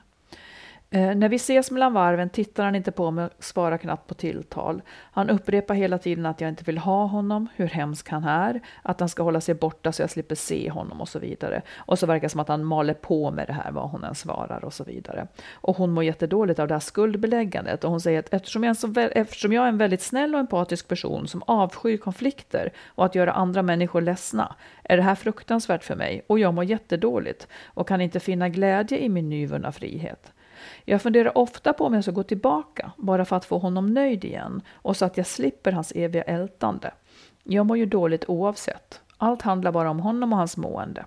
Eh, när vi ses mellan varven tittar han inte på mig och svarar knappt på tilltal. Han upprepar hela tiden att jag inte vill ha honom, hur hemsk han är, att han ska hålla sig borta så jag slipper se honom och så vidare. Och så verkar det som att han maler på med det här vad hon än svarar och så vidare. Och hon mår jättedåligt av det här skuldbeläggandet och hon säger att eftersom jag, är en så vä- eftersom jag är en väldigt snäll och empatisk person som avskyr konflikter och att göra andra människor ledsna är det här fruktansvärt för mig och jag mår jättedåligt och kan inte finna glädje i min nyvunna frihet. Jag funderar ofta på om jag ska gå tillbaka bara för att få honom nöjd igen och så att jag slipper hans eviga ältande. Jag mår ju dåligt oavsett. Allt handlar bara om honom och hans mående.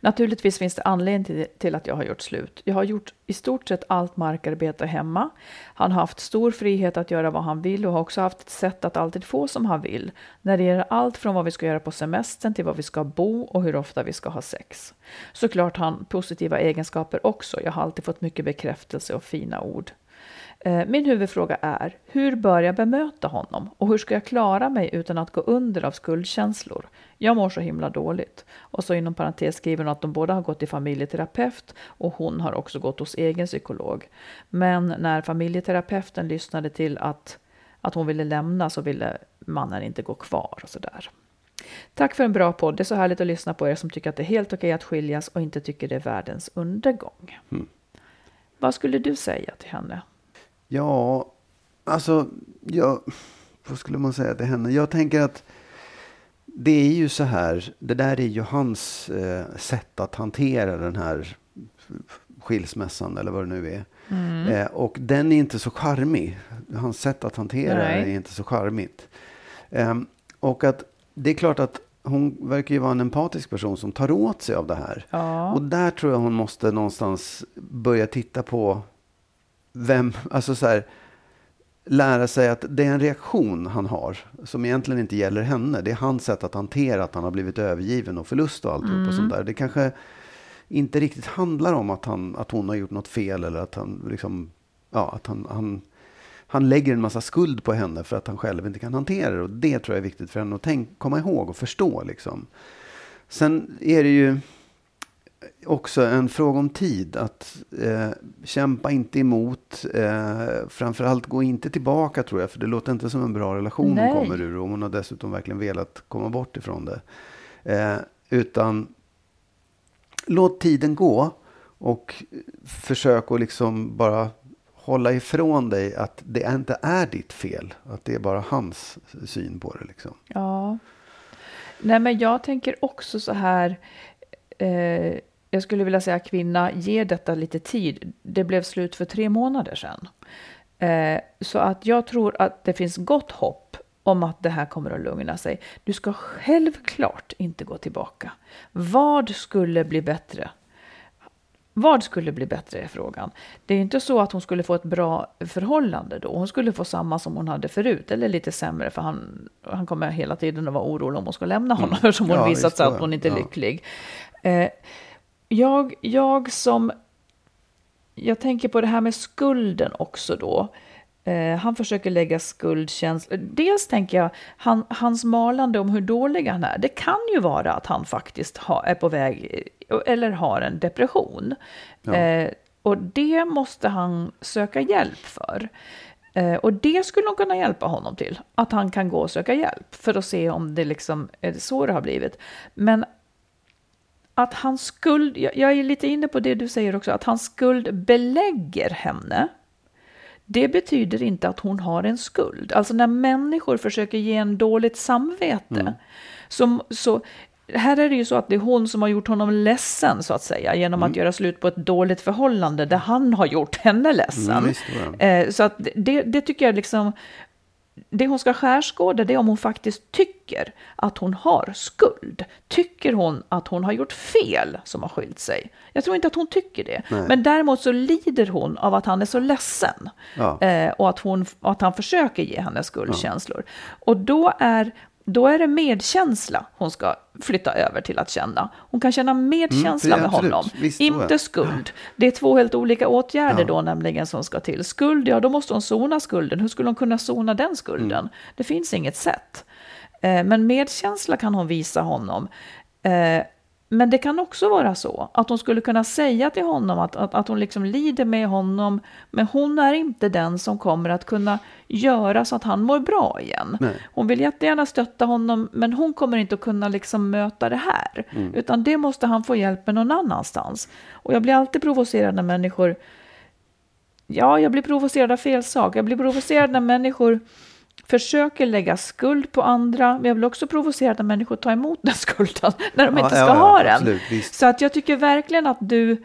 Naturligtvis finns det anledning till, till att jag har gjort slut. Jag har gjort i stort sett allt markarbete hemma. Han har haft stor frihet att göra vad han vill och har också haft ett sätt att alltid få som han vill. När det gäller allt från vad vi ska göra på semestern till var vi ska bo och hur ofta vi ska ha sex. Såklart har han positiva egenskaper också. Jag har alltid fått mycket bekräftelse och fina ord. Eh, Min huvudfråga är, hur bör jag bemöta honom? Och hur ska jag klara mig utan att gå under av skuldkänslor? Jag mår så himla dåligt. Och så inom parentes skriver hon att de båda har gått till familjeterapeut och hon har också gått hos egen psykolog. Men när familjeterapeuten lyssnade till att, att hon ville lämna så ville mannen inte gå kvar och sådär. Tack för en bra podd. Det är så härligt att lyssna på er som tycker att det är helt okej att skiljas och inte tycker det är världens undergång. Vad skulle du säga till henne? Ja, alltså, jag, vad skulle man säga till henne? Jag tänker att det är ju så här, det där är ju hans eh, sätt att hantera den här skilsmässan eller vad det nu är. Mm. Eh, och den är inte så charmig. Hans sätt att hantera Nej. det är inte så charmigt. Ehm, och att det är klart att hon verkar ju vara en empatisk person som tar åt sig av det här. Ja. Och där tror jag hon måste någonstans börja titta på vem, alltså så här, lära sig att det är en reaktion han har som egentligen inte gäller henne. Det är hans sätt att hantera att han har blivit övergiven och förlust och alltihop och sånt där. Det kanske inte riktigt handlar om att, han, att hon har gjort något fel eller att han liksom, ja, att han, han, han lägger en massa skuld på henne för att han själv inte kan hantera det. Och det tror jag är viktigt för henne att tänk, komma ihåg och förstå liksom. Sen är det ju också en fråga om tid. Att eh, kämpa inte emot. Eh, framförallt gå inte tillbaka tror jag. För det låter inte som en bra relation Nej. hon kommer ur. Och hon har dessutom verkligen velat komma bort ifrån det. Eh, utan låt tiden gå. Och försök att liksom bara hålla ifrån dig att det inte är ditt fel. Att det är bara hans syn på det. Liksom. Ja. Nej, men jag tänker också så här. Eh, jag skulle vilja säga kvinna, ge detta lite tid. Det blev slut för tre månader sedan. Eh, så att jag tror att det finns gott hopp om att det här kommer att lugna sig. Du ska självklart inte gå tillbaka. Vad skulle bli bättre? Vad skulle bli bättre är frågan. Det är inte så att hon skulle få ett bra förhållande då. Hon skulle få samma som hon hade förut eller lite sämre för han, han kommer hela tiden att vara orolig om hon ska lämna honom eftersom hon Ja, visat sig att hon inte är Ja. lycklig. Eh, jag, jag som... Jag tänker på det här med skulden också då. Eh, han försöker lägga skuldkänslor. Dels tänker jag, han, hans malande om hur dålig han är. Det kan ju vara att han faktiskt ha, är på väg eller har en depression. Ja. Eh, och det måste han söka hjälp för. Eh, och det skulle nog kunna hjälpa honom till. Att han kan gå och söka hjälp för att se om det liksom är så det har blivit. Men att hans skuld, jag, är lite inne på det du säger också, att hans skuld belägger henne. Det betyder inte att hon har en skuld. Alltså när människor försöker ge en dåligt samvete. Så, så, här är det ju så att det är hon som har gjort honom ledsen så att säga. Genom att göra slut på ett dåligt förhållande där han har gjort henne ledsen. Mm, ja. eh, så att det, det tycker jag liksom det hon ska skärskåda det är om hon faktiskt tycker att hon har skuld. Tycker hon att hon har gjort fel som har skilt sig? Jag tror inte att hon tycker det. Nej. Men däremot så lider hon av att han är så ledsen. Ja. Eh, och att, hon, att han försöker ge henne skuldkänslor. Och då är, då är det medkänsla hon ska flytta över till att känna. Hon kan känna medkänsla Mm, med honom, Visst, inte skuld. Det är två helt olika åtgärder Ja. då nämligen som ska till. Skuld, ja då måste hon sona skulden. Hur skulle hon kunna sona den skulden? Mm. Det finns inget sätt. Eh, Men medkänsla kan hon visa honom. Men det kan också vara så att hon skulle kunna säga till honom att, att, att hon liksom lider med honom, men hon är inte den som kommer att kunna göra så att han mår bra igen. Nej. Hon vill jättegärna stötta honom, men hon kommer inte att kunna liksom möta det här. Utan det måste han få hjälp med någon annanstans. Och jag blir alltid provocerad när människor... Ja, jag blir provocerad av fel sak. Jag blir provocerad när människor försöker lägga skuld på andra. Men jag blir också provocerad när människor tar emot den skulden när de Ja, inte ska ja, ha den. absolut. Så att jag tycker verkligen att du,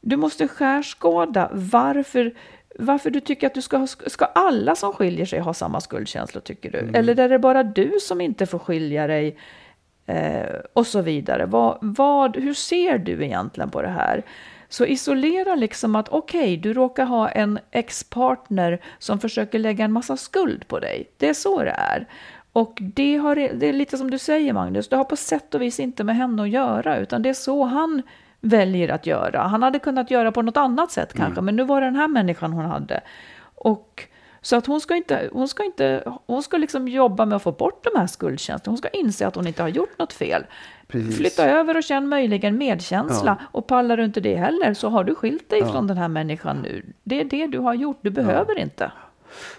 du måste skärskåda varför, varför du tycker att du ska ha, ska alla som skiljer sig ha samma skuldkänslor tycker du? Eller är det bara du som inte får skilja dig? Eh, och så vidare. Vad, vad, hur ser du egentligen på det här? Så isolera liksom att okej, du råkar ha en ex-partner som försöker lägga en massa skuld på dig. Det är så det är. Och det, har, det är lite som du säger Magnus, det har på sätt och vis inte med henne att göra, utan det är så han väljer att göra. Han hade kunnat göra på något annat sätt kanske, men nu var det den här människan hon hade. Och så att hon ska inte, hon ska inte, hon ska liksom jobba med att få bort de här skuldkänslorna. Hon ska inse att hon inte har gjort något fel. Precis. Flytta över och känn möjligen medkänsla. Ja. Och pallar du inte det heller så har du skilt dig från den här människan nu. Det är det du har gjort, du behöver inte.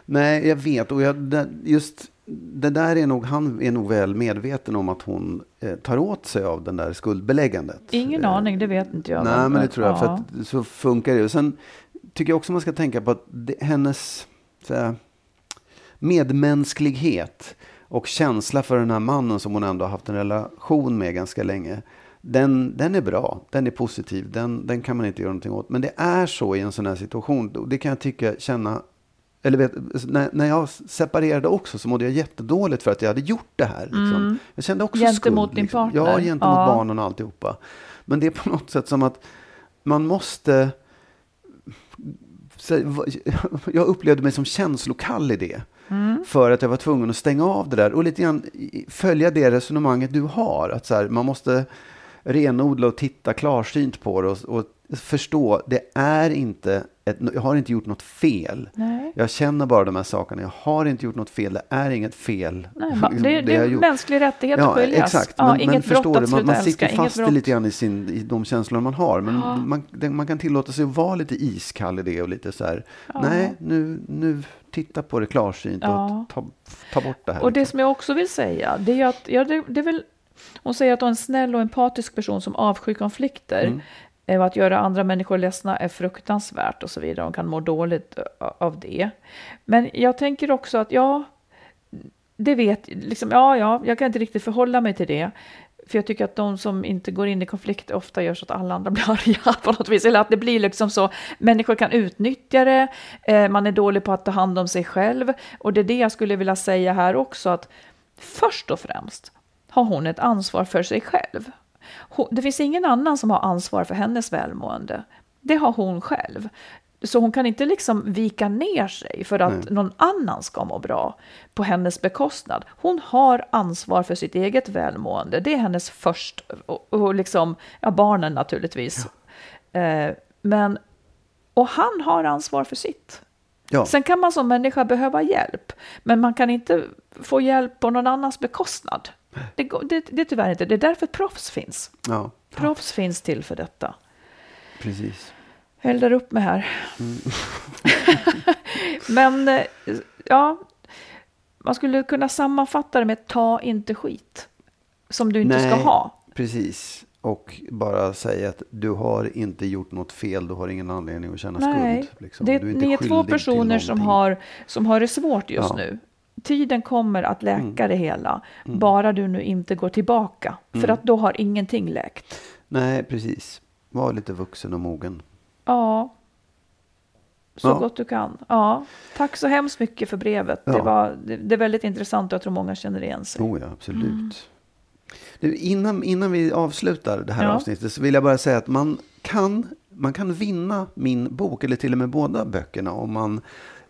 Nej, jag vet. Och jag, just det där är nog, han är nog väl medveten om att hon eh, tar åt sig av den där skuldbeläggandet. Ingen Eh, aning, det vet inte jag. Nej, men det tror jag. ja. För att så funkar det. Och sen tycker jag också man ska tänka på att det, hennes här, medmänsklighet och känsla för den här mannen som hon ändå har haft en relation med ganska länge. den, den är bra, den är positiv, den, den kan man inte göra någonting åt. Men det är så i en sån här situation. Det kan jag tycka, känna, eller vet, när, när jag separerade också så mådde jag jättedåligt för att jag hade gjort det här. Liksom. Jag kände också Mm. Gentemot skuld. din liksom. partner? Ja, gentemot Ja. barnen och alltihopa. Men det är på något sätt som att man måste... Så, jag upplevde mig som känslokall i det. Mm. För att jag var tvungen att stänga av det där och lite grann följa det resonemanget du har. Att så här, man måste renodla och titta klarsynt på det och, och förstå, det är inte, ett, jag har inte gjort något fel. Nej. Jag känner bara de här sakerna, jag har inte gjort något fel, det är inget fel. Nej, liksom, det, det har är mänsklig rättighet att Ja, skiljas. exakt. Ja, Men, inget men brott att man, man sitter fast i lite grann i, sin, i de känslor man har. Men man, det- man kan tillåta sig att vara lite iskall i det och lite så här, nej, nu, nu titta på det klarsynt Ja. och ta, ta bort det här. Och det liksom. som jag också vill säga, det är att, ja, det, det är väl, hon säger att hon är en snäll och empatisk person som avskyr konflikter. Mm. Eh, Och att göra andra människor ledsna är fruktansvärt och så vidare. Hon kan må dåligt eh, av det. Men jag tänker också att, ja, det vet, liksom, ja, ja, jag kan inte riktigt förhålla mig till det. För jag tycker att de som inte går in i konflikt ofta gör så att alla andra blir arga på något vis. Eller att det blir liksom så, människor kan utnyttja det, eh, man är dålig på att ta hand om sig själv. Och det är det jag skulle vilja säga här också, att först och främst har hon ett ansvar för sig själv. Hon, det finns ingen annan som har ansvar för hennes välmående. Det har hon själv. Så hon kan inte liksom vika ner sig för att någon annan ska må bra på hennes bekostnad. Hon har ansvar för sitt eget välmående. Det är hennes först, och, och liksom, ja barnen naturligtvis. Eh, men, och han har ansvar för sitt. ja, Sen kan man som människa behöva hjälp, men man kan inte få hjälp på någon annans bekostnad. Det, går- det, det är tyvärr inte. Det är därför proffs finns. ja, Proffs finns till för detta. precis. Jag eldar upp mig här. men, eh, ja, man skulle kunna sammanfatta det med ta inte skit. Som du inte ska Nej. ha. Precis. Och bara säga att du har inte gjort något fel, du har ingen anledning att känna Nej, skuld. Liksom. det, är inte ni är två personer som har, som har det svårt just Ja. nu. Tiden kommer att läka Mm. det hela, bara du nu inte går tillbaka. För Mm. att då har ingenting läkt. Nej, precis. Var lite vuxen och mogen. Ja, så Ja. gott du kan. Ja, tack så hemskt mycket för brevet. Det, Ja. var, det, det är väldigt intressant och jag tror många känner igen sig. Oh ja, absolut. Du, innan, innan vi avslutar det här Ja. avsnittet så vill jag bara säga att man kan, man kan vinna min bok, eller till och med båda böckerna, om man,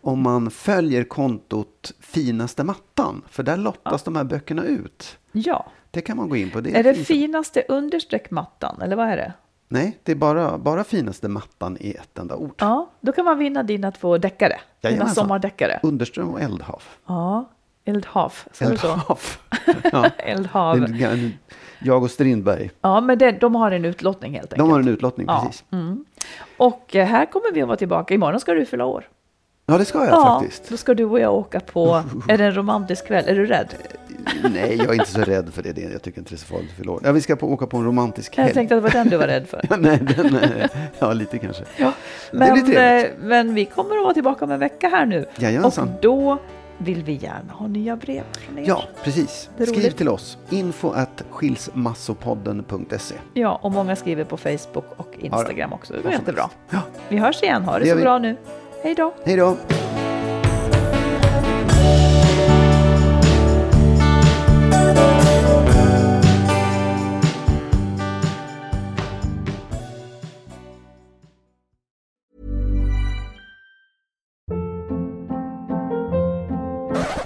om man följer kontot Finaste mattan. För där lottas de här böckerna ut. Ja, Det kan man gå in på. Det är det finns- finaste understreck mattan, eller vad är det? Nej, det är bara, bara Finaste mattan i ett enda ord. Ja, då kan man vinna dina två deckare. Dina Jajamensan. sommardeckare. Underström och Eldhav. Ja, så? Eldhav. ja. Eldhav. Det är en- Jag och Strindberg. Ja, men det, de har en utlottning helt enkelt. De har en utlottning, Ja. precis. Och eh, här kommer vi att vara tillbaka. Imorgon ska du fylla år. Ja, det ska jag faktiskt. då ska du och jag åka på, är det en romantisk kväll? Är du rädd? Nej, jag är inte så rädd för det. Jag tycker inte det är så farligt att fylla. Ja, vi ska på, åka på en romantisk helg. Jag tänkte att det var den du var rädd för. Ja, nej, den, eh, ja, lite kanske. Ja, men, eh, men vi kommer att vara tillbaka om en vecka här nu. Jajamensan. Och då vill vi gärna ha nya brev från er. Ja, precis. Skriv till oss. Info at skilsmassopodden.se. ja, och många skriver på Facebook och Instagram också. Det går jättebra. Ja, Vi hörs igen. Ha det, Det så vi. bra nu. Hej då. hej då.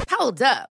Hold up.